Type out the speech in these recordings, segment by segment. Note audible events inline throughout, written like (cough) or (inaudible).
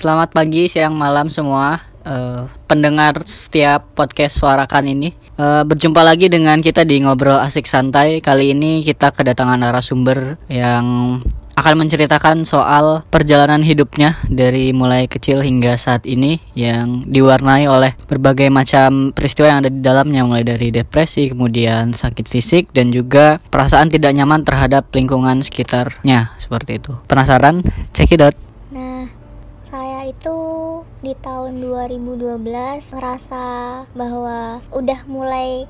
Selamat pagi, siang, malam semua uh, pendengar setiap podcast suarakan ini. Uh, berjumpa lagi dengan kita di ngobrol asik santai. Kali ini kita kedatangan narasumber yang akan menceritakan soal perjalanan hidupnya dari mulai kecil hingga saat ini yang diwarnai oleh berbagai macam peristiwa yang ada di dalamnya mulai dari depresi, kemudian sakit fisik dan juga perasaan tidak nyaman terhadap lingkungan sekitarnya seperti itu. Penasaran? Out. Nah, itu di tahun 2012 ngerasa bahwa udah mulai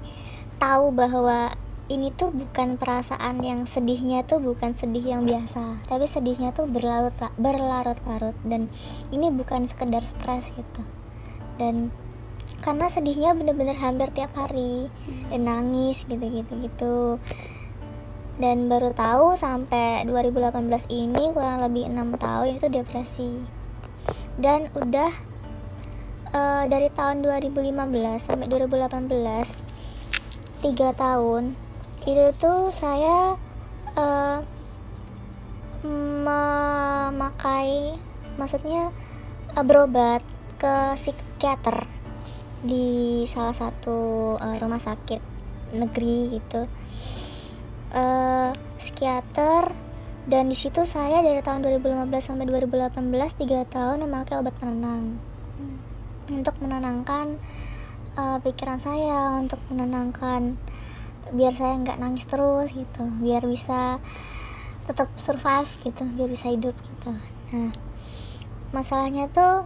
tahu bahwa ini tuh bukan perasaan yang sedihnya tuh bukan sedih yang biasa. Tapi sedihnya tuh berlarut berlarut-larut. Dan ini bukan sekedar stres gitu. Dan karena sedihnya bener-bener hampir tiap hari. Dan nangis gitu-gitu gitu dan baru tahu sampai 2018 ini kurang lebih enam tahun itu depresi dan udah uh, dari tahun 2015 sampai 2018 tiga tahun itu tuh saya uh, memakai maksudnya uh, berobat ke psikiater di salah satu uh, rumah sakit negeri gitu. Uh, psikiater dan di situ saya dari tahun 2015 sampai 2018 tiga tahun memakai obat penenang hmm. untuk menenangkan uh, pikiran saya untuk menenangkan biar saya nggak nangis terus gitu biar bisa tetap survive gitu biar bisa hidup gitu nah masalahnya tuh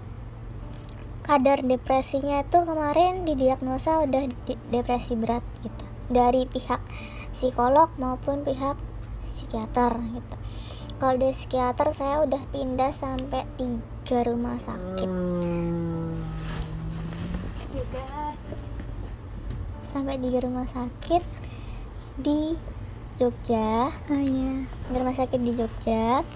kadar depresinya itu kemarin didiagnosa udah di depresi berat gitu dari pihak psikolog maupun pihak psikiater gitu. Kalau di psikiater saya udah pindah sampai tiga rumah sakit. Sampai tiga rumah sakit di Jogja. Oh iya. Di rumah sakit di Jogja.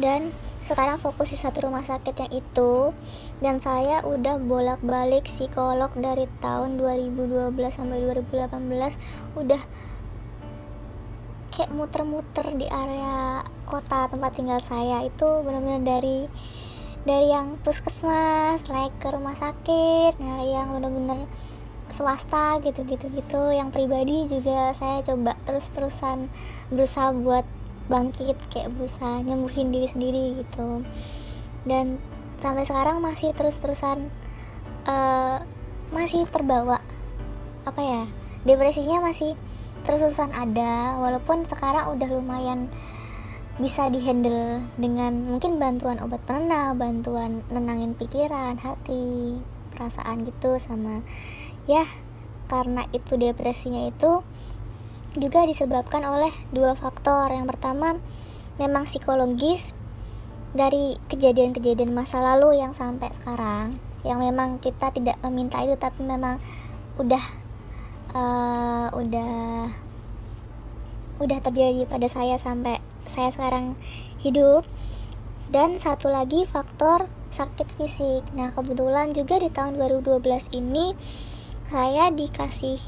Dan sekarang fokus di satu rumah sakit yang itu. Dan saya udah bolak-balik psikolog dari tahun 2012 sampai 2018 udah kayak muter-muter di area kota tempat tinggal saya itu benar-benar dari dari yang puskesmas naik ke rumah sakit nyari yang benar-benar swasta gitu-gitu gitu. Yang pribadi juga saya coba terus-terusan berusaha buat bangkit kayak berusaha nyembuhin diri sendiri gitu. Dan sampai sekarang masih terus-terusan uh, masih terbawa apa ya depresinya masih terus-terusan ada walaupun sekarang udah lumayan bisa dihandle dengan mungkin bantuan obat penenang, bantuan nenangin pikiran, hati, perasaan gitu sama ya karena itu depresinya itu juga disebabkan oleh dua faktor. Yang pertama memang psikologis dari kejadian-kejadian masa lalu yang sampai sekarang yang memang kita tidak meminta itu tapi memang udah uh, udah udah terjadi pada saya sampai saya sekarang hidup. Dan satu lagi faktor sakit fisik. Nah kebetulan juga di tahun 2012 ini saya dikasih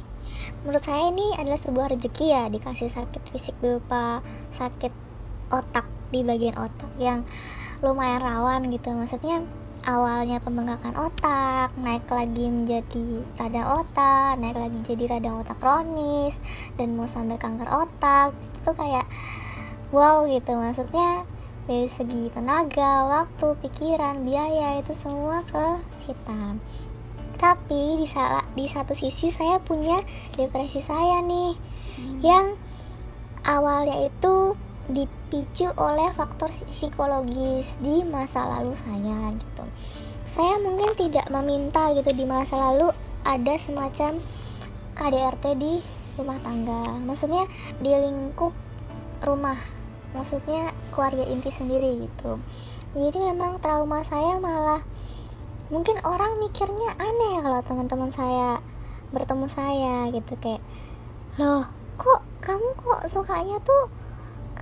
menurut saya ini adalah sebuah rezeki ya dikasih sakit fisik berupa sakit otak di bagian otak yang lumayan rawan gitu. Maksudnya awalnya pembengkakan otak naik lagi menjadi radang otak naik lagi jadi radang otak kronis dan mau sampai kanker otak itu kayak wow gitu maksudnya dari segi tenaga, waktu, pikiran, biaya itu semua ke sita tapi di salah di satu sisi saya punya depresi saya nih hmm. yang awalnya itu dipicu oleh faktor psikologis di masa lalu saya gitu. Saya mungkin tidak meminta gitu di masa lalu ada semacam KDRT di rumah tangga. Maksudnya di lingkup rumah maksudnya keluarga inti sendiri gitu. Jadi memang trauma saya malah mungkin orang mikirnya aneh kalau teman-teman saya bertemu saya gitu kayak loh kok kamu kok sukanya tuh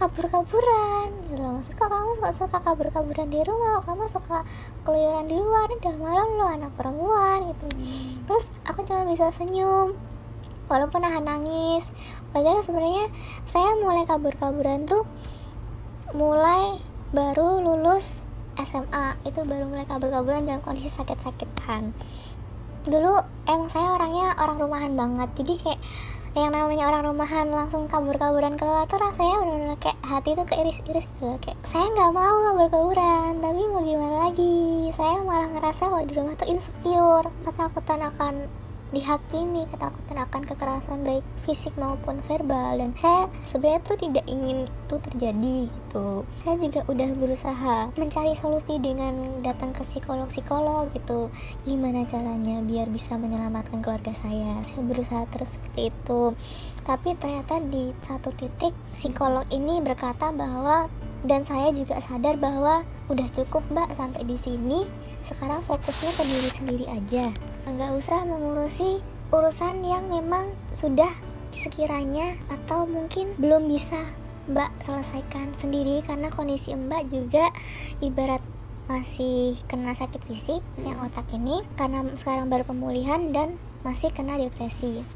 kabur-kaburan. Gitu maksud kok kamu suka suka kabur-kaburan di rumah? Kamu suka keluyuran di luar? Udah malam lo anak perempuan gitu. Terus aku cuma bisa senyum walaupun nahan nangis. Padahal sebenarnya saya mulai kabur-kaburan tuh mulai baru lulus SMA itu baru mulai kabur-kaburan dalam kondisi sakit-sakitan. Dulu emang saya orangnya orang rumahan banget. Jadi kayak yang namanya orang rumahan langsung kabur-kaburan keluar tuh rasanya benar-benar kayak hati tuh keiris-iris gitu kayak saya nggak mau kabur-kaburan tapi mau gimana lagi? Saya malah ngerasa kalau di rumah tuh insecure ketakutan akan dihakimi ketakutan akan kekerasan baik fisik maupun verbal. Dan saya sebenarnya tuh tidak ingin itu terjadi gitu. Saya juga udah berusaha mencari solusi dengan datang ke psikolog-psikolog gitu. Gimana caranya biar bisa menyelamatkan keluarga saya? Saya berusaha terus seperti itu. Tapi ternyata di satu titik psikolog ini berkata bahwa dan saya juga sadar bahwa udah cukup mbak sampai di sini. Sekarang fokusnya ke diri sendiri aja nggak usah mengurusi urusan yang memang sudah sekiranya atau mungkin belum bisa mbak selesaikan sendiri. Karena kondisi mbak juga ibarat masih kena sakit fisik yang otak ini. Karena sekarang baru pemulihan dan masih kena depresi.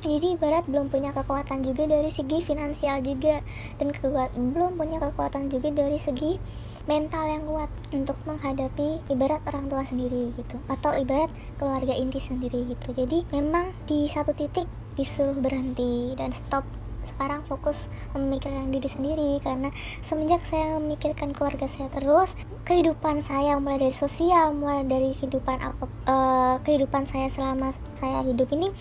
Jadi ibarat belum punya kekuatan juga dari segi finansial juga. Dan kekuat, belum punya kekuatan juga dari segi mental yang kuat untuk menghadapi ibarat orang tua sendiri gitu atau ibarat keluarga inti sendiri gitu. Jadi memang di satu titik disuruh berhenti dan stop. Sekarang fokus memikirkan diri sendiri karena semenjak saya memikirkan keluarga saya terus kehidupan saya mulai dari sosial mulai dari kehidupan apa uh, kehidupan saya selama saya hidup ini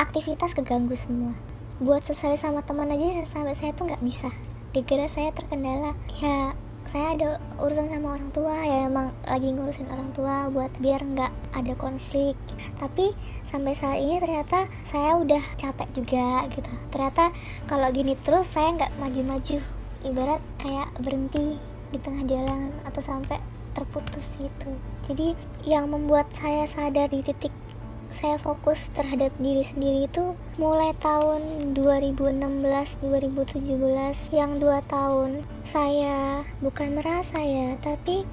aktivitas keganggu semua. Buat sosial sama teman aja sampai saya tuh nggak bisa. Gara saya terkendala. Ya saya ada urusan sama orang tua ya emang lagi ngurusin orang tua buat biar nggak ada konflik. Tapi sampai saat ini ternyata saya udah capek juga gitu. Ternyata kalau gini terus saya nggak maju-maju. Ibarat kayak berhenti di tengah jalan atau sampai terputus gitu. Jadi yang membuat saya sadar di titik saya fokus terhadap diri sendiri itu mulai tahun 2016-2017 yang dua tahun saya bukan merasa ya tapi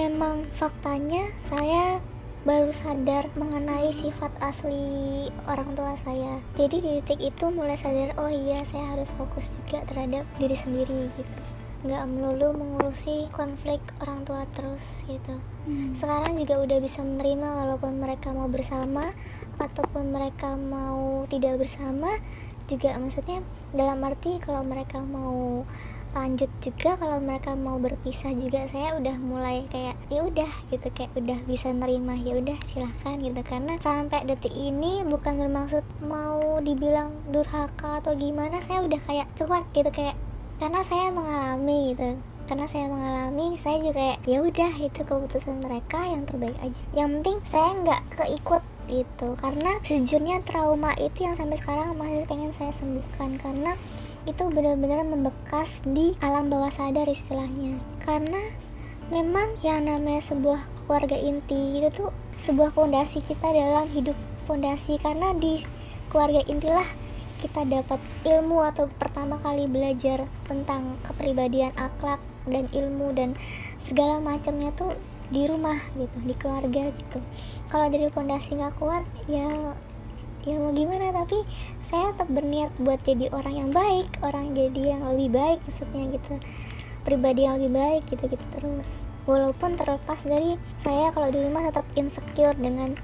memang faktanya saya baru sadar mengenai sifat asli orang tua saya. Jadi di titik itu mulai sadar oh iya saya harus fokus juga terhadap diri sendiri gitu nggak melulu mengurusi konflik orang tua terus gitu hmm. sekarang juga udah bisa menerima walaupun mereka mau bersama ataupun mereka mau tidak bersama juga maksudnya dalam arti kalau mereka mau lanjut juga kalau mereka mau berpisah juga saya udah mulai kayak ya udah gitu kayak udah bisa nerima ya udah silahkan gitu karena sampai detik ini bukan bermaksud mau dibilang durhaka atau gimana saya udah kayak cuek gitu kayak karena saya mengalami gitu. Karena saya mengalami saya juga ya udah itu keputusan mereka yang terbaik aja. Yang penting saya nggak keikut gitu. Karena sejujurnya trauma itu yang sampai sekarang masih pengen saya sembuhkan. Karena itu benar-benar membekas di alam bawah sadar istilahnya. Karena memang yang namanya sebuah keluarga inti itu tuh sebuah fondasi kita dalam hidup fondasi. Karena di keluarga intilah kita dapat ilmu atau pertama kali belajar tentang kepribadian akhlak dan ilmu dan segala macamnya tuh di rumah gitu di keluarga gitu. Kalau dari fondasi nggak kuat ya ya mau gimana tapi saya tetap berniat buat jadi orang yang baik orang jadi yang lebih baik maksudnya gitu. Pribadi yang lebih baik gitu gitu terus. Walaupun terlepas dari saya kalau di rumah tetap insecure dengan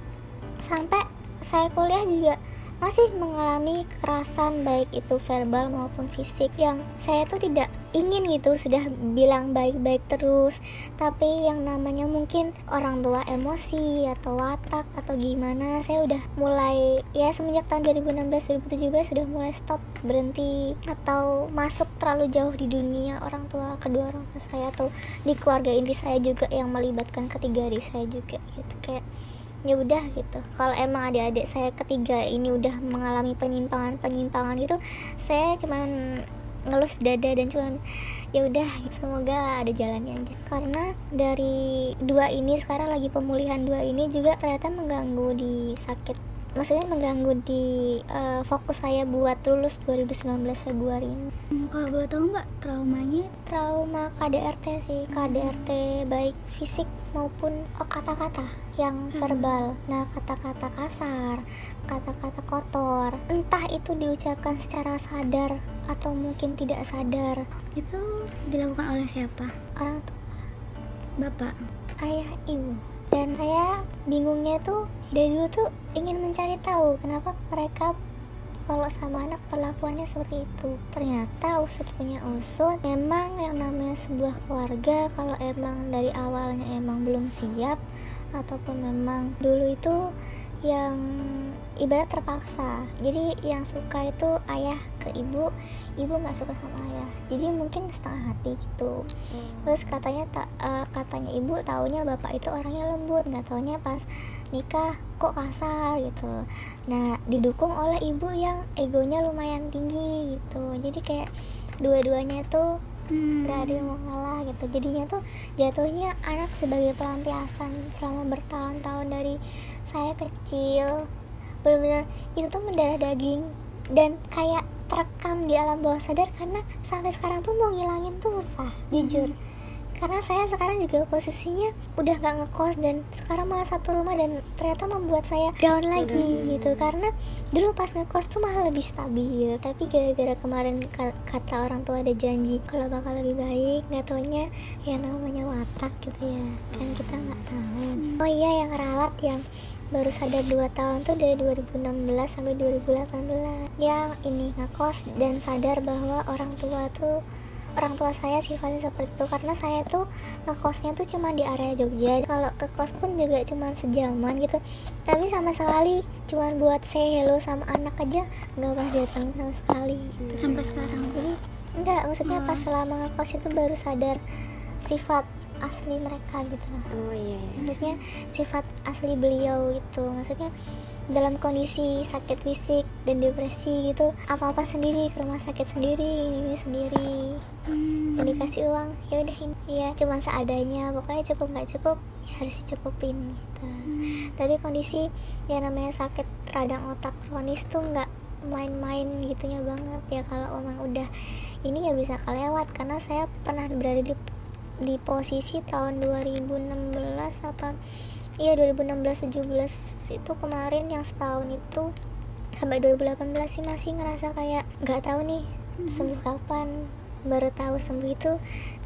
sampai saya kuliah juga masih mengalami kekerasan baik itu verbal maupun fisik yang saya tuh tidak ingin gitu sudah bilang baik-baik terus. Tapi yang namanya mungkin orang tua emosi atau watak atau gimana saya udah mulai ya semenjak tahun 2016 2017 sudah mulai stop berhenti atau masuk terlalu jauh di dunia orang tua kedua orang tua saya atau di keluarga inti saya juga yang melibatkan ketiga adik saya juga gitu kayak ya udah gitu kalau emang adik-adik saya ketiga ini udah mengalami penyimpangan penyimpangan gitu saya cuman ngelus dada dan cuman ya udah semoga ada jalannya aja karena dari dua ini sekarang lagi pemulihan dua ini juga ternyata mengganggu di sakit maksudnya mengganggu di uh, fokus saya buat lulus 2019 Februari ini. Hmm, kalau boleh tahu mbak traumanya? Trauma KDRT sih, KDRT baik fisik maupun kata-kata yang hmm. verbal. Nah kata-kata kasar, kata-kata kotor, entah itu diucapkan secara sadar atau mungkin tidak sadar. Itu dilakukan oleh siapa? Orang tua. bapak ayah ibu dan saya bingungnya tuh dari dulu tuh ingin mencari tahu kenapa mereka kalau sama anak perlakuannya seperti itu. Ternyata usut punya usut memang yang namanya sebuah keluarga kalau emang dari awalnya emang belum siap ataupun memang dulu itu yang ibarat terpaksa. Jadi yang suka itu ayah ke ibu ibu nggak suka sama ayah. Jadi mungkin setengah hati gitu. Terus katanya tak eh, katanya ibu taunya bapak itu orangnya lembut nggak taunya pas nikah kok kasar gitu. Nah didukung oleh ibu yang egonya lumayan tinggi gitu. Jadi kayak dua-duanya itu Hmm. nggak ada yang mau ngalah gitu. Jadinya tuh jatuhnya anak sebagai pelampiasan selama bertahun-tahun dari saya kecil benar-benar itu tuh mendarah daging dan kayak terekam di alam bawah sadar karena sampai sekarang tuh mau ngilangin tuh susah jujur. Karena saya sekarang juga posisinya udah nggak ngekos dan sekarang malah satu rumah dan ternyata membuat saya down lagi gitu. Karena dulu pas ngekos tuh malah lebih stabil tapi gara-gara kemarin ka- kata orang tua ada janji kalau bakal lebih baik nggak taunya ya namanya watak gitu ya kan kita nggak tahu. Oh iya yang ralat yang baru sadar 2 tahun tuh dari 2016 sampai 2018 yang ini ngekos dan sadar bahwa orang tua tuh orang tua saya sifatnya seperti itu. Karena saya tuh ngekosnya tuh cuma di area Jogja. Kalau ke kos pun juga cuma sejaman gitu. Tapi sama sekali cuma buat say hello sama anak aja nggak pernah datang sama sekali. Gitu. sampai sekarang? Jadi enggak maksudnya pas selama ngekos itu baru sadar sifat asli mereka gitu lah. Oh iya iya. maksudnya sifat asli beliau itu maksudnya dalam kondisi sakit fisik dan depresi gitu apa-apa sendiri ke rumah sakit sendiri ini sendiri. Hmm. dikasih uang ya udah ini. Ya cuman seadanya. Pokoknya cukup nggak cukup ya harus dicukupin gitu. Tapi kondisi yang namanya sakit radang otak kronis tuh nggak main-main gitunya banget. Ya kalau memang udah ini ya bisa kelewat karena saya pernah berada di di posisi tahun 2016 apa iya 2016 17 itu kemarin yang setahun itu sampai 2018 sih masih ngerasa kayak nggak tahu nih sembuh kapan. Baru tahu sembuh itu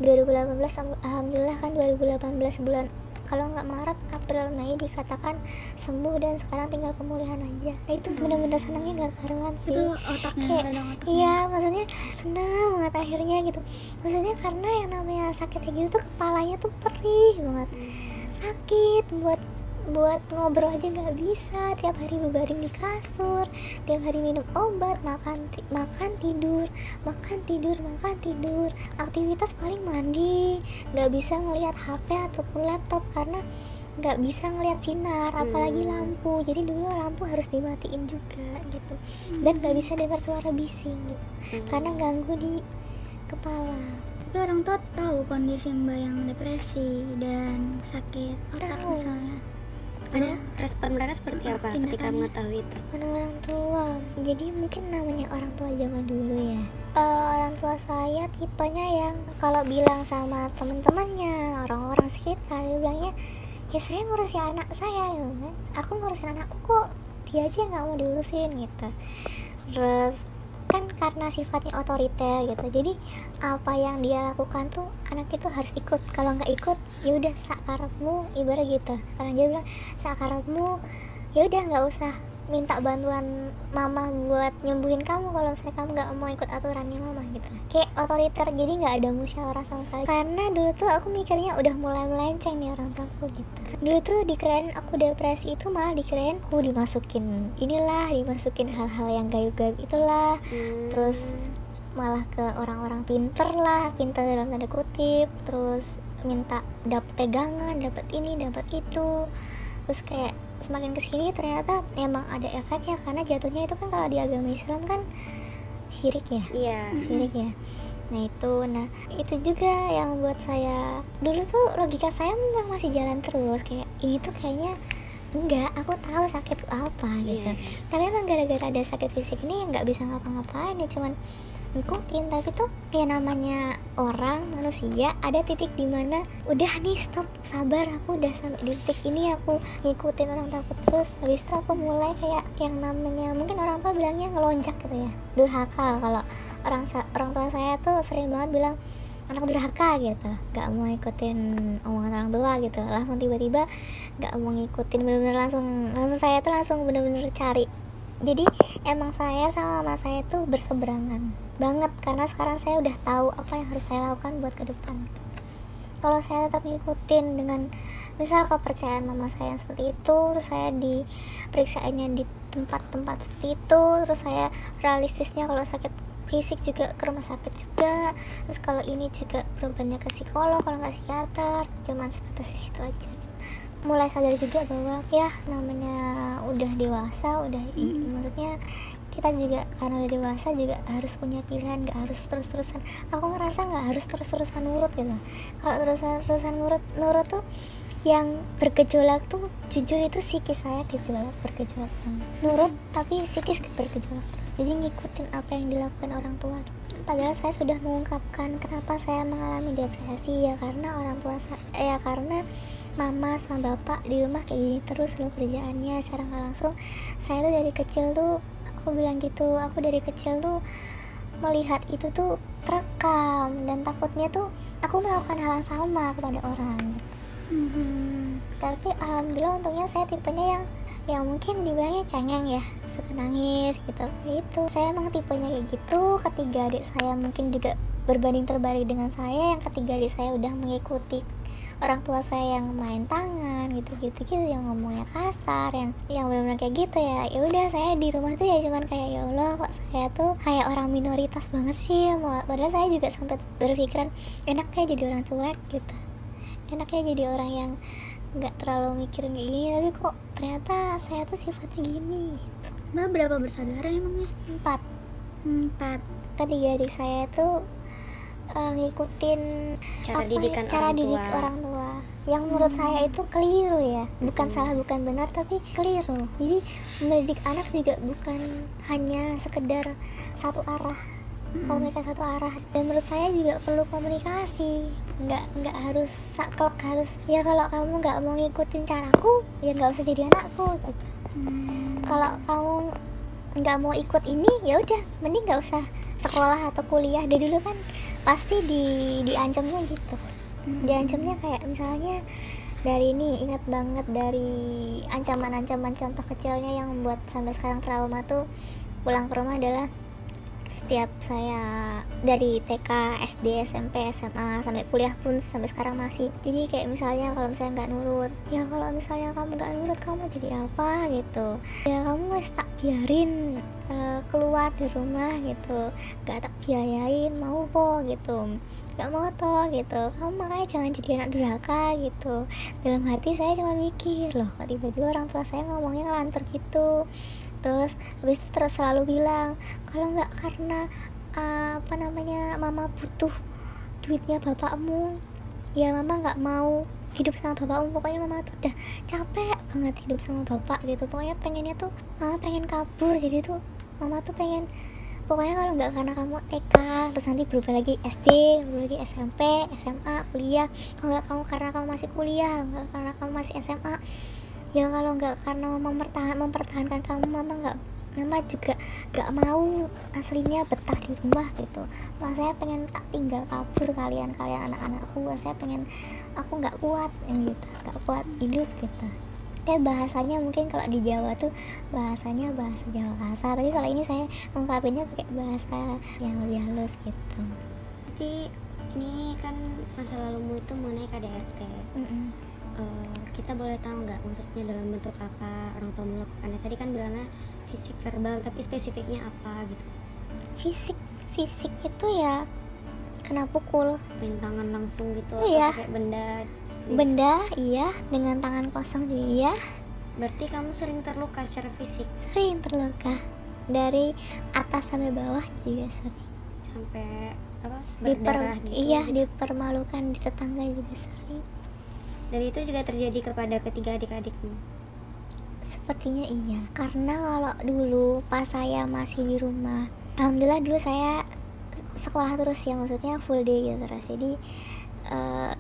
2018 Alham- alhamdulillah kan 2018 bulan kalau nggak Maret April Mei dikatakan sembuh dan sekarang tinggal pemulihan aja. Nah, itu bener-bener senangnya nggak karuan sih. Itu otaknya Kayak, otaknya. Iya, maksudnya senang banget akhirnya gitu. Maksudnya karena yang namanya sakit kayak gitu tuh kepalanya tuh perih banget, sakit buat buat ngobrol aja nggak bisa. Tiap hari berbaring di kasur tiap hari minum obat makan ti- makan tidur makan tidur makan tidur. Aktivitas paling mandi nggak bisa ngelihat HP ataupun laptop karena nggak bisa ngelihat sinar apalagi Hmm. lampu. Jadi dulu lampu harus dimatiin juga gitu. Dan nggak bisa dengar suara bising gitu. Karena ganggu di kepala. Tapi orang tua tahu kondisi mbak yang depresi dan sakit otak Tahu. misalnya ada? Respon mereka seperti apa? ketika mengetahui itu? Mana orang tua. Jadi mungkin namanya orang tua zaman dulu ya? Eh, orang tua saya tipenya yang kalau bilang sama teman-temannya orang-orang sekitar dia bilangnya ya saya ngurusin anak saya gitu kan. Aku ngurusin anakku kok. Dia aja nggak mau diurusin gitu. Terus kan karena sifatnya otoriter gitu. Jadi apa yang dia lakukan tuh anak itu harus ikut. Kalau nggak ikut ya udah sakarepmu ibarat gitu. Karena dia bilang sakarepmu ya udah nggak usah minta bantuan mama buat nyembuhin kamu kalau misalnya kamu nggak mau ikut aturannya mama gitu. Kayak otoriter jadi nggak ada musyawarah sama sekali. Karena dulu tuh aku mikirnya udah mulai melenceng nih orang tuaku gitu. Dulu tuh dikirain aku depresi itu malah dikirain aku dimasukin inilah dimasukin hal-hal yang gaib-gaib itulah. Hmm. terus malah ke orang-orang pinter lah pinter dalam tanda kutip. Terus minta dapat pegangan dapat ini dapat itu terus kayak semakin ke sini ternyata emang ada efeknya karena jatuhnya itu kan kalau di agama Islam kan syirik ya? Iya. Syirik ya? Nah itu. Nah itu juga yang membuat saya dulu tuh logika saya memang masih jalan terus. Kayak ini tuh kayaknya enggak aku tahu sakit apa gitu. Iya. tapi emang gara-gara ada sakit fisik ini yang nggak bisa ngapa-ngapain ya cuman ngikutin tapi tuh ya namanya orang manusia ada titik di mana udah nih stop sabar aku udah sampai di titik ini aku ngikutin orang takut terus. Habis itu aku mulai kayak yang namanya mungkin orang tua bilangnya ngelonjak gitu ya durhaka. Kalau orang orang tua saya tuh sering banget bilang anak durhaka gitu. Nggak mau ikutin omongan orang tua gitu. Langsung tiba-tiba nggak mau ngikutin bener-bener langsung langsung saya tuh langsung bener-bener cari. Jadi emang saya sama mama saya tuh berseberangan banget karena sekarang saya udah tahu apa yang harus saya lakukan buat ke depan kalau saya tetap ngikutin dengan misal kepercayaan mama saya yang seperti itu terus saya diperiksaannya di tempat-tempat seperti itu terus saya realistisnya kalau sakit fisik juga ke rumah sakit juga terus kalau ini juga berobatnya ke psikolog kalau nggak psikiater cuman di situ aja. Mulai sadar juga bahwa ya namanya udah dewasa udah i- maksudnya kita juga karena udah dewasa juga harus punya pilihan nggak harus terus-terusan. Aku ngerasa nggak harus terus-terusan nurut gitu. Kalau terus-terusan nurut nurut tuh yang bergejolak tuh jujur itu psikis saya gejolak bergejolak banget. nurut tapi psikis bergejolak terus. Jadi ngikutin apa yang dilakukan orang tua. Padahal saya sudah mengungkapkan kenapa saya mengalami depresi ya karena orang tua saya ya karena mama sama bapak di rumah kayak gini terus loh kerjaannya secara nggak langsung. Saya tuh dari kecil tuh aku bilang gitu aku dari kecil tuh melihat itu tuh terekam dan takutnya tuh aku melakukan hal yang sama kepada orang. Mhm. tapi alhamdulillah untungnya saya tipenya yang yang mungkin dibilangnya cengeng ya suka nangis gitu. Kayak itu saya emang tipenya kayak gitu. Ketiga adik saya mungkin juga berbanding terbalik dengan saya yang ketiga adik saya udah mengikuti orang tua saya yang main tangan gitu gitu gitu yang ngomongnya kasar yang yang benar-benar kayak gitu ya ya udah saya di rumah tuh ya cuman kayak ya Allah kok saya tuh kayak orang minoritas banget sih Mau- padahal saya juga sempat berpikiran enaknya jadi orang cuek gitu enaknya jadi orang yang nggak terlalu mikirin kayak gini tapi kok ternyata saya tuh sifatnya gini Mbak berapa bersaudara emangnya? empat Empat. ketiga adik saya tuh eh, ngikutin Cara apa ya, didikan cara orang didik tua. orang tua. Yang menurut saya itu keliru ya. Bukan salah bukan benar tapi keliru. Jadi mendidik anak juga bukan hanya sekedar satu arah. Komunikasi satu arah. Dan menurut saya juga perlu komunikasi. Nggak nggak harus saklek harus ya kalau kamu nggak mau ngikutin caraku ya nggak usah jadi anakku. Gitu. Hmm. kalau kamu nggak mau ikut ini ya udah mending nggak usah sekolah atau kuliah. Dari dulu kan pasti di diancamnya gitu. Diancamnya kayak misalnya dari ini ingat banget dari ancaman-ancaman contoh kecilnya yang membuat sampai sekarang trauma tuh pulang ke rumah adalah setiap saya dari TK, SD, SMP, SMA sampai kuliah pun sampai sekarang masih. Jadi kayak misalnya kalau misalnya nggak nurut ya kalau misalnya kamu nggak nurut kamu jadi apa gitu? Ya kamu wes tak biarin eh, keluar di rumah gitu. Nggak tak biayain mau po gitu. Nggak mau toh gitu. Kamu makanya jangan jadi anak durhaka gitu. Dalam hati saya cuma mikir loh tiba-tiba orang tua saya ngomongnya ngelantur gitu terus habis itu terus selalu bilang kalau nggak karena uh, apa namanya mama butuh duitnya bapakmu ya mama nggak mau hidup sama bapakmu. Pokoknya mama tuh udah capek banget hidup sama bapak gitu. Pokoknya pengennya tuh mama pengen kabur. Jadi tuh mama tuh pengen pokoknya kalau nggak karena kamu TK terus nanti berubah lagi SD berubah lagi SMP SMA kuliah. Kalau nggak kamu karena kamu masih kuliah nggak karena kamu masih SMA ya kalau nggak karena mama mempertahan, mempertahankan kamu mama nggak mama juga nggak mau aslinya betah di rumah gitu. Mama saya pengen tak tinggal kabur kalian kalian anak-anakku. Saya pengen aku nggak kuat yang gitu nggak kuat hidup gitu. Ya bahasanya mungkin kalau di Jawa tuh bahasanya bahasa Jawa kasar. Tapi kalau ini saya mengungkapinnya pakai bahasa yang lebih halus gitu. Tapi ini kan masa lalumu itu mengenai KDRT. Mm-mm. Eh, kita boleh tahu nggak maksudnya dalam bentuk apa orang tua melakukannya? Tadi kan bilangnya fisik verbal, tapi spesifiknya apa gitu? fisik fisik itu ya kena pukul Main tangan langsung gitu? Iya. Atau pakai benda? benda iya dengan tangan kosong juga iya Berarti kamu sering terluka secara fisik sering terluka dari atas sampai bawah juga sering sampai apa? Diper, Berdarah gitu. iya dipermalukan di tetangga juga sering Dan itu juga terjadi kepada ketiga adik-adikmu. sepertinya iya karena kalau dulu pas saya masih di rumah alhamdulillah dulu saya sekolah terus ya maksudnya full day gitu terus jadi eh,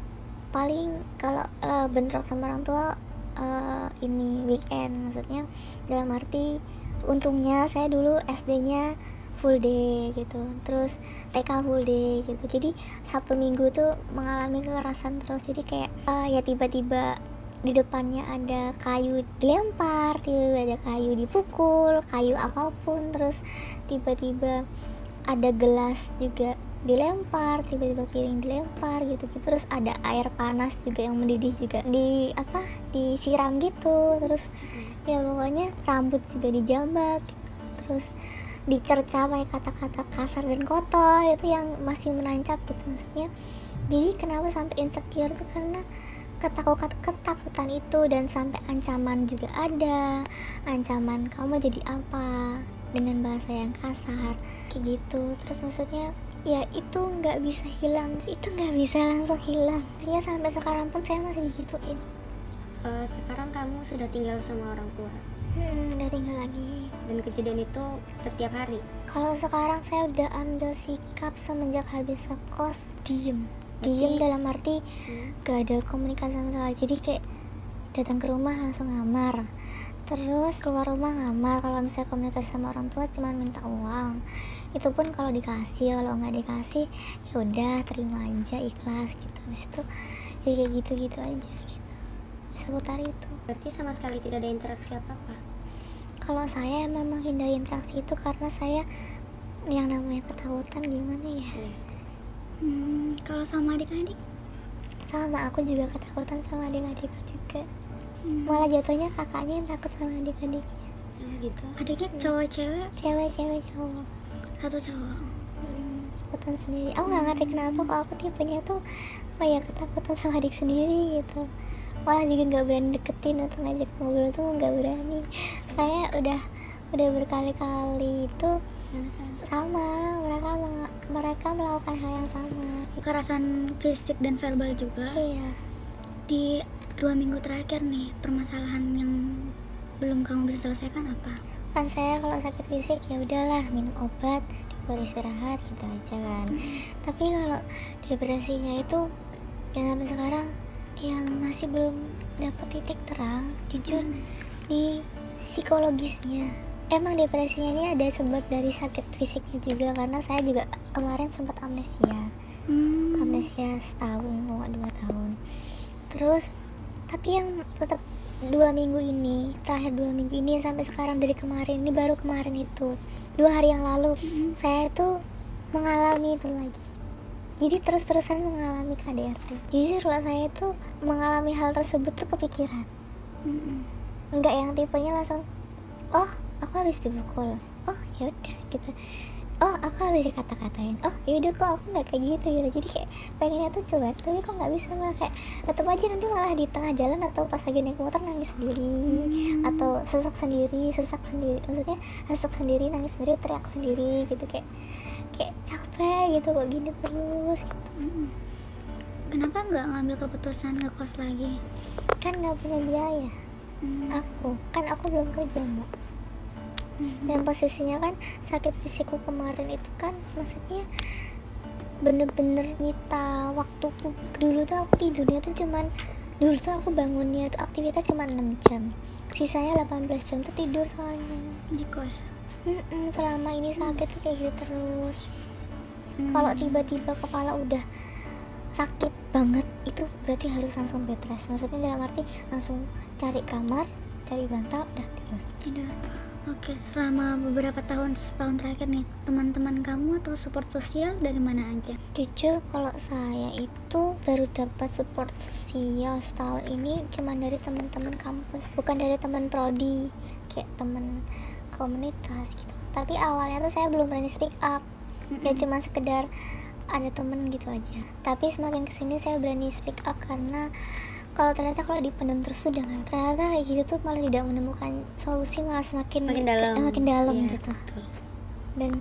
paling kalau eh, bentrok sama orang tua eh, ini weekend maksudnya dalam arti untungnya saya dulu SD-nya full day gitu. Terus TK full day gitu. Jadi Sabtu Minggu tuh mengalami kekerasan terus. Jadi kayak uh, ya tiba-tiba di depannya ada kayu dilempar tiba-tiba ada kayu dipukul kayu apa pun. Terus tiba-tiba ada gelas juga dilempar tiba-tiba piring dilempar gitu gitu terus ada air panas juga yang mendidih juga di apa disiram gitu. Terus ya pokoknya rambut juga dijambak gitu. terus dicerca pakai kata-kata kasar dan kotor itu yang masih menancap gitu maksudnya. Jadi kenapa sampai insecure tuh? Karena ketakutan ketakutan itu dan sampai ancaman juga ada. Ancaman kamu jadi apa? dengan bahasa yang kasar kayak gitu. Terus maksudnya ya itu nggak bisa hilang itu nggak bisa langsung hilang. Maksudnya sampai sekarang pun saya masih digituin. Uh, sekarang kamu sudah tinggal sama orang tua hmm, udah tinggal lagi. Dan kejadian itu setiap hari? Kalau sekarang saya udah ambil sikap semenjak habis sekos diem. Diem dalam arti hmm. gak ada komunikasi sama sekali. Jadi kayak datang ke rumah langsung ngamar. Terus keluar rumah ngamar. Kalau misalnya komunikasi sama orang tua cuma minta uang. Itu pun kalau dikasih kalau nggak dikasih ya udah terima aja ikhlas gitu. Habis itu ya kayak gitu gitu aja seputar itu. Berarti sama sekali tidak ada interaksi apa apa kalau saya memang hindari interaksi itu karena saya yang namanya ketakutan gimana ya? Hmm, kalau sama adik-adik? sama aku juga ketakutan sama adik-adikku juga. Hmm. malah jatuhnya kakaknya yang takut sama adik-adik oh, gitu. Adiknya cowok cewek? Cewek cewek cowok. Satu cowok. Hmm, ketakutan sendiri. Aku nggak ngerti kenapa kok aku tipenya tuh kayak ketakutan sama adik sendiri gitu malah juga nggak berani deketin atau ngajak ngobrol tuh nggak berani. Saya udah udah berkali-kali itu sama mereka mereka melakukan hal yang sama. Kekerasan fisik dan verbal juga. iya. Di dua minggu terakhir nih permasalahan yang belum kamu bisa selesaikan apa? kan saya kalau sakit fisik ya udahlah minum obat dibuat istirahat gitu aja kan. Tapi kalau depresinya itu yang sampai sekarang yang masih belum dapat titik terang jujur di psikologisnya. Emang depresinya ini ada sebab dari sakit fisiknya juga karena saya juga kemarin sempat amnesia. Hmm. amnesia setahun mau nggak dua tahun. Terus tapi yang tetap dua minggu ini terakhir dua minggu ini sampai sekarang dari kemarin ini baru kemarin itu. Dua hari yang lalu saya itu mengalami itu lagi jadi terus-terusan mengalami KDRT jujur kalau saya itu mengalami hal tersebut tuh kepikiran. Nggak yang tipenya langsung oh aku habis dipukul. Oh yaudah gitu oh aku habis dikata-katain oh yaudah kok aku nggak kayak gitu gitu jadi kayak pengennya tuh coba tapi kok nggak bisa malah kayak tetap aja nanti malah di tengah jalan atau pas lagi naik motor nangis sendiri atau sesak sendiri sesak sendiri maksudnya sesak sendiri nangis sendiri teriak sendiri gitu kayak kayak capek gitu kok gini terus gitu. Hmm. Kenapa nggak ngambil keputusan ngekos lagi? kan nggak punya biaya Hmm. aku kan aku belum kerja mbak Hmm. Dan posisinya kan sakit fisikku kemarin itu kan maksudnya bener-bener nyita. Waktuku dulu tuh aku tidurnya tuh cuman dulu tuh aku bangunnya tuh aktivitas cuma 6 jam. Sisanya 18 jam tuh tidur soalnya. Di kos. Mm-mm, selama ini sakit tuh kayak gitu terus. Hmm. kalau tiba-tiba kepala udah sakit banget itu berarti harus langsung bed rest. Maksudnya dalam arti langsung cari kamar cari bantal udah tidur. Tidur. Oke, selama beberapa tahun setahun terakhir nih, teman-teman kamu atau support sosial dari mana aja? Jujur kalau saya itu baru dapat support sosial setahun ini cuma dari teman-teman kampus, bukan dari teman prodi, kayak teman komunitas gitu. Tapi awalnya tuh saya belum berani speak up, ya cuma sekedar ada temen gitu aja. Tapi semakin ke sini saya berani speak up karena kalau ternyata kalau dipendam terus sudah kan ternyata kayak gitu tuh malah tidak menemukan solusi malah semakin Semakin dalam. eh, makin dalam Iya, gitu betul. dan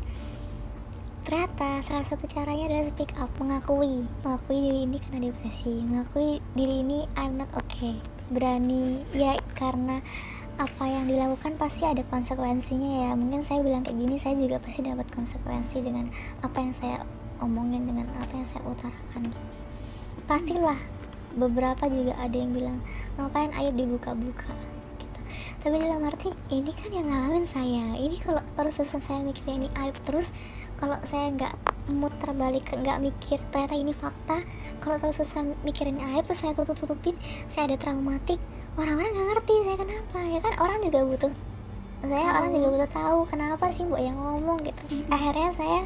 ternyata salah satu caranya adalah speak up mengakui mengakui diri ini karena depresi mengakui diri ini I'm not okay berani ya karena apa yang dilakukan pasti ada konsekuensinya ya mungkin saya bilang kayak gini saya juga pasti dapat konsekuensi dengan apa yang saya omongin dengan apa yang saya utarakan pastilah beberapa juga ada yang bilang ngapain aib dibuka-buka? Gitu. tapi dalam arti ini kan yang ngalamin saya. Ini kalau terus saya mikirnya ini aib terus kalau saya nggak muter balik nggak mikir ternyata ini fakta kalau terus terusan mikirin aib terus saya tutup tutupin saya ada traumatik orang-orang nggak ngerti saya kenapa ya kan? Orang juga butuh saya orang juga butuh tahu kenapa sih bu yang ngomong gitu. Akhirnya saya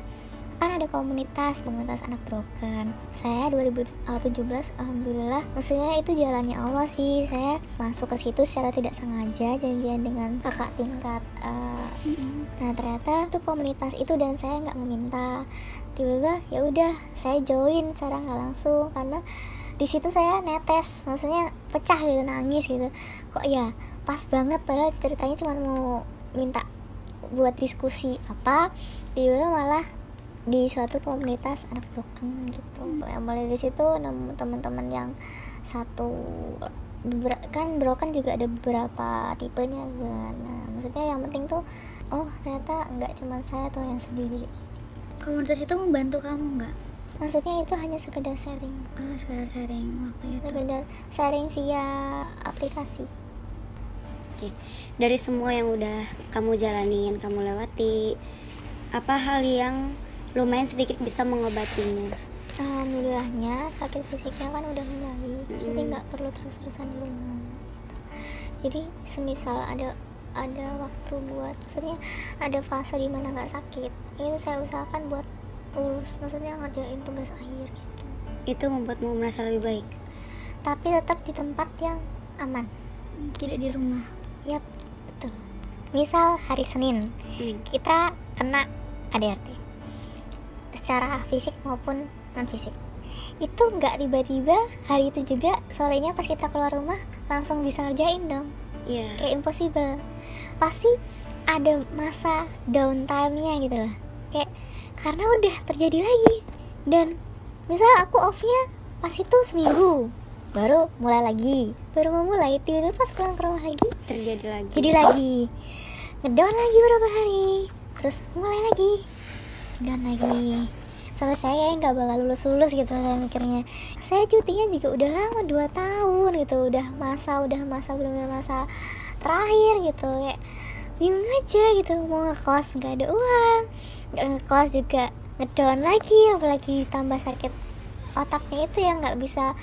kan ada komunitas komunitas anak broken. Saya 2017 alhamdulillah. Maksudnya itu jalannya Allah sih. Saya masuk ke situ secara tidak sengaja janjian dengan kakak tingkat uh, nah ternyata itu komunitas itu dan saya nggak meminta. Tiba-tiba ya udah saya join secara nggak langsung karena di situ saya netes. Maksudnya pecah gitu nangis gitu. Kok ya pas banget padahal ceritanya cuma mau minta buat diskusi apa. Tiba-tiba malah di suatu komunitas anak broken gitu. Ya, mulai dari situ nemu teman-teman yang satu kan broken juga ada beberapa tipenya kan. Nah maksudnya yang penting tuh oh ternyata nggak cuma saya tuh yang sendiri. Komunitas itu membantu kamu nggak? Maksudnya itu hanya sekedar sharing. Oh sekedar sharing waktu itu. Sekedar sharing via aplikasi. Oke, dari semua yang udah kamu jalanin, kamu lewati, apa hal yang lumayan sedikit bisa mengobatinya. Alhamdulillahnya sakit fisiknya kan udah membaik mm. jadi nggak perlu terus-terusan di rumah. Jadi semisal ada ada waktu buat maksudnya ada fase di mana nggak sakit itu saya usahakan buat lulus maksudnya ngerjain tugas akhir gitu. Itu membuatmu merasa lebih baik? Tapi tetap di tempat yang aman. Tidak di rumah. Yap betul. Misal hari Senin hmm. kita kena ADRT secara fisik maupun non fisik itu nggak tiba-tiba hari itu juga sorenya pas kita keluar rumah langsung bisa ngerjain dong. Yeah. kayak impossible. Pasti ada masa downtime-nya gitu loh kayak karena udah terjadi lagi. Dan misal aku off-nya pas itu seminggu baru mulai lagi. Baru mau mulai tiba-tiba pas pulang ke rumah lagi terjadi lagi. jadi lagi. Ngedown lagi berapa hari terus mulai lagi dan lagi sampai saya nggak bakal lulus lulus gitu saya mikirnya. Saya cutinya juga udah lama dua tahun gitu. Udah masa udah masa benar-benar masa terakhir gitu. Kayak bingung aja gitu mau ngekos nggak ada uang. Nggak ngekos juga ngedown lagi apalagi tambah sakit otaknya itu yang nggak bisa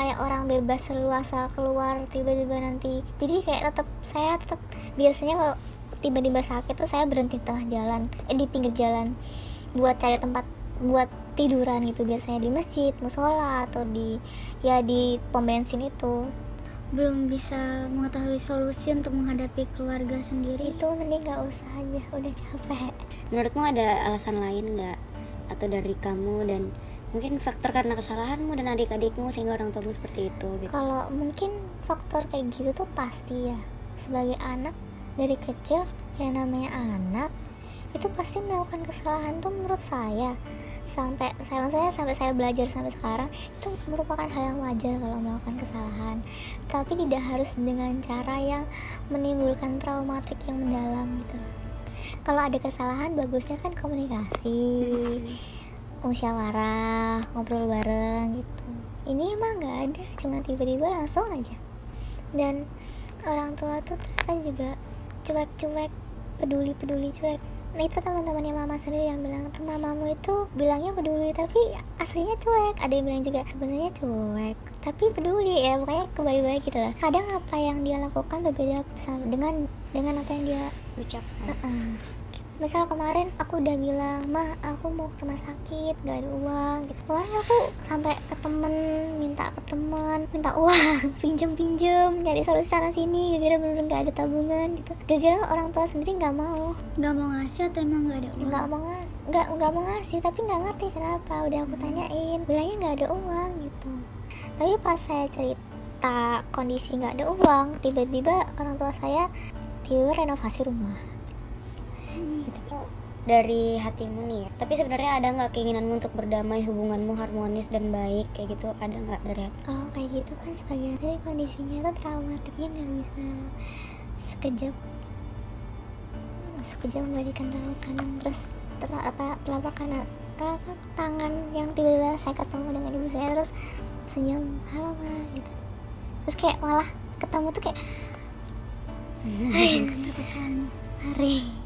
kayak orang bebas seluasa keluar tiba-tiba nanti. Jadi kayak tetap saya tetap biasanya kalau tiba-tiba sakit tuh saya berhenti tengah jalan eh, di pinggir jalan buat cari tempat buat tiduran gitu. Biasanya di masjid, musola atau di ya di pom bensin itu. Belum bisa mengetahui solusi untuk menghadapi keluarga sendiri? Itu mending gak usah aja udah capek. Menurutmu ada alasan lain nggak? Atau dari kamu dan mungkin faktor karena kesalahanmu dan adik-adikmu sehingga orang tuamu seperti itu gitu. kalau mungkin faktor kayak gitu tuh pasti ya. Sebagai anak dari kecil yang namanya anak itu pasti melakukan kesalahan tuh menurut saya. Sampai saya maksudnya sampai saya belajar sampai sekarang itu merupakan hal yang wajar kalau melakukan kesalahan. Tapi tidak harus dengan cara yang menimbulkan traumatik yang mendalam gitu. Kalau ada kesalahan bagusnya kan komunikasi musyawarah ngobrol bareng gitu. Ini emang nggak ada cuma tiba-tiba langsung aja. Dan orang tua tuh ternyata juga cuek-cuek peduli-peduli cuek nah itu teman-temannya mama sendiri yang bilang mamamu itu bilangnya peduli tapi aslinya cuek. Ada yang bilang juga sebenarnya cuek tapi peduli ya pokoknya kembali balik gitu lah. Kadang apa yang dia lakukan berbeda sama dengan dengan apa yang dia ucapkan. Uh -uh misal kemarin aku udah bilang mah aku mau ke rumah sakit gak ada uang. Gitu. Kemarin aku sampai ke temen minta ke teman minta uang (laughs) pinjem pinjem nyari solusi sana sini gara-gara bener-bener gak ada tabungan gitu. Gara-gara orang tua sendiri nggak mau. Nggak mau ngasih atau emang nggak ada uang? Nggak mau ngasih nggak nggak mau ngasih tapi nggak ngerti kenapa. Udah aku tanyain bilangnya nggak ada uang gitu. Tapi pas saya cerita kondisi nggak ada uang tiba-tiba orang tua saya tiba renovasi rumah dari hatimu nih ya. Tapi sebenarnya ada nggak keinginanmu untuk berdamai hubunganmu harmonis dan baik kayak gitu? Ada nggak dari hati? Kalau kayak gitu kan sebagai hati kondisinya tuh traumatiknya nggak bisa sekejap sekejap memberikan telapak kanan terus ter apa telapak kanan telapak tangan yang tiba-tiba saya ketemu dengan ibu saya terus senyum halo ma gitu. Terus kayak malah ketemu tuh kayak (laughs) hari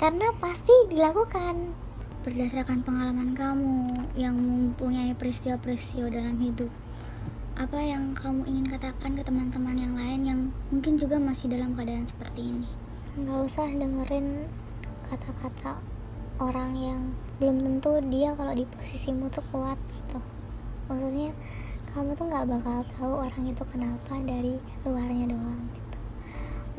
karena pasti dilakukan. Berdasarkan pengalaman kamu yang mempunyai peristiwa-peristiwa dalam hidup apa yang kamu ingin katakan ke teman-teman yang lain yang mungkin juga masih dalam keadaan seperti ini? Nggak usah dengerin kata-kata orang yang belum tentu dia kalau di posisimu tuh kuat gitu. Maksudnya kamu tuh nggak bakal tahu orang itu kenapa dari luarnya doang. gitu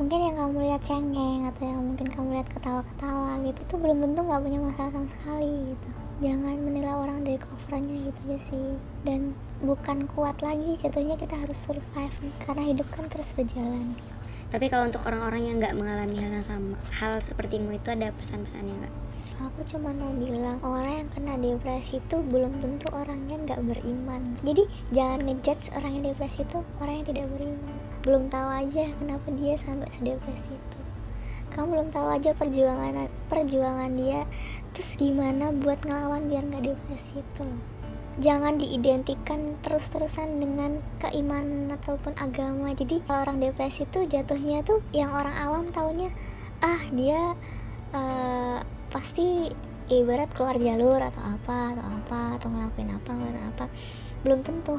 mungkin yang kamu lihat cengeng atau yang mungkin kamu lihat ketawa-ketawa gitu itu belum tentu nggak punya masalah sama sekali gitu. Jangan menilai orang dari covernya gitu aja sih. Dan bukan kuat lagi jatuhnya kita harus survive karena hidup kan terus berjalan. Tapi kalau untuk orang-orang yang nggak mengalami hal yang sama hal sepertimu itu ada pesan-pesannya nggak? Aku cuma mau bilang orang yang kena depresi itu belum tentu orangnya nggak beriman. Jadi jangan ngejudge orang yang depresi itu orang yang tidak beriman belum tahu aja kenapa dia sampai sedepresi itu. Kamu belum tahu aja perjuangan perjuangan dia terus gimana buat ngelawan biar nggak depresi itu loh. Jangan diidentikan terus-terusan dengan keimanan ataupun agama. Jadi kalau orang depresi itu jatuhnya tuh yang orang awam taunya ah dia uh, pasti ibarat keluar jalur atau apa atau apa atau ngelakuin apa ngelakuin apa. Belum tentu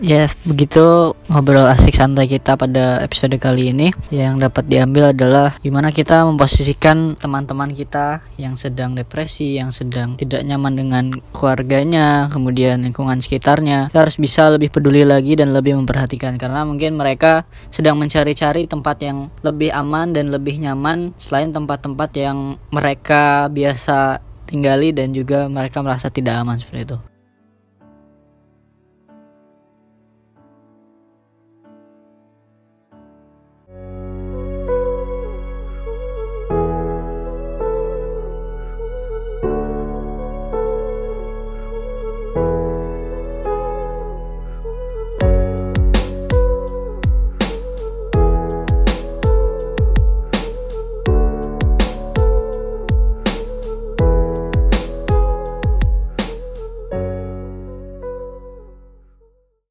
Ya, begitu ngobrol asik santai kita pada episode kali ini. Yang dapat diambil adalah gimana kita memposisikan teman-teman kita yang sedang depresi, yang sedang tidak nyaman dengan keluarganya, kemudian lingkungan sekitarnya. Kita harus bisa lebih peduli lagi dan lebih memperhatikan karena mungkin mereka sedang mencari-cari tempat yang lebih aman dan lebih nyaman selain tempat-tempat yang mereka biasa tinggali dan juga mereka merasa tidak aman seperti itu.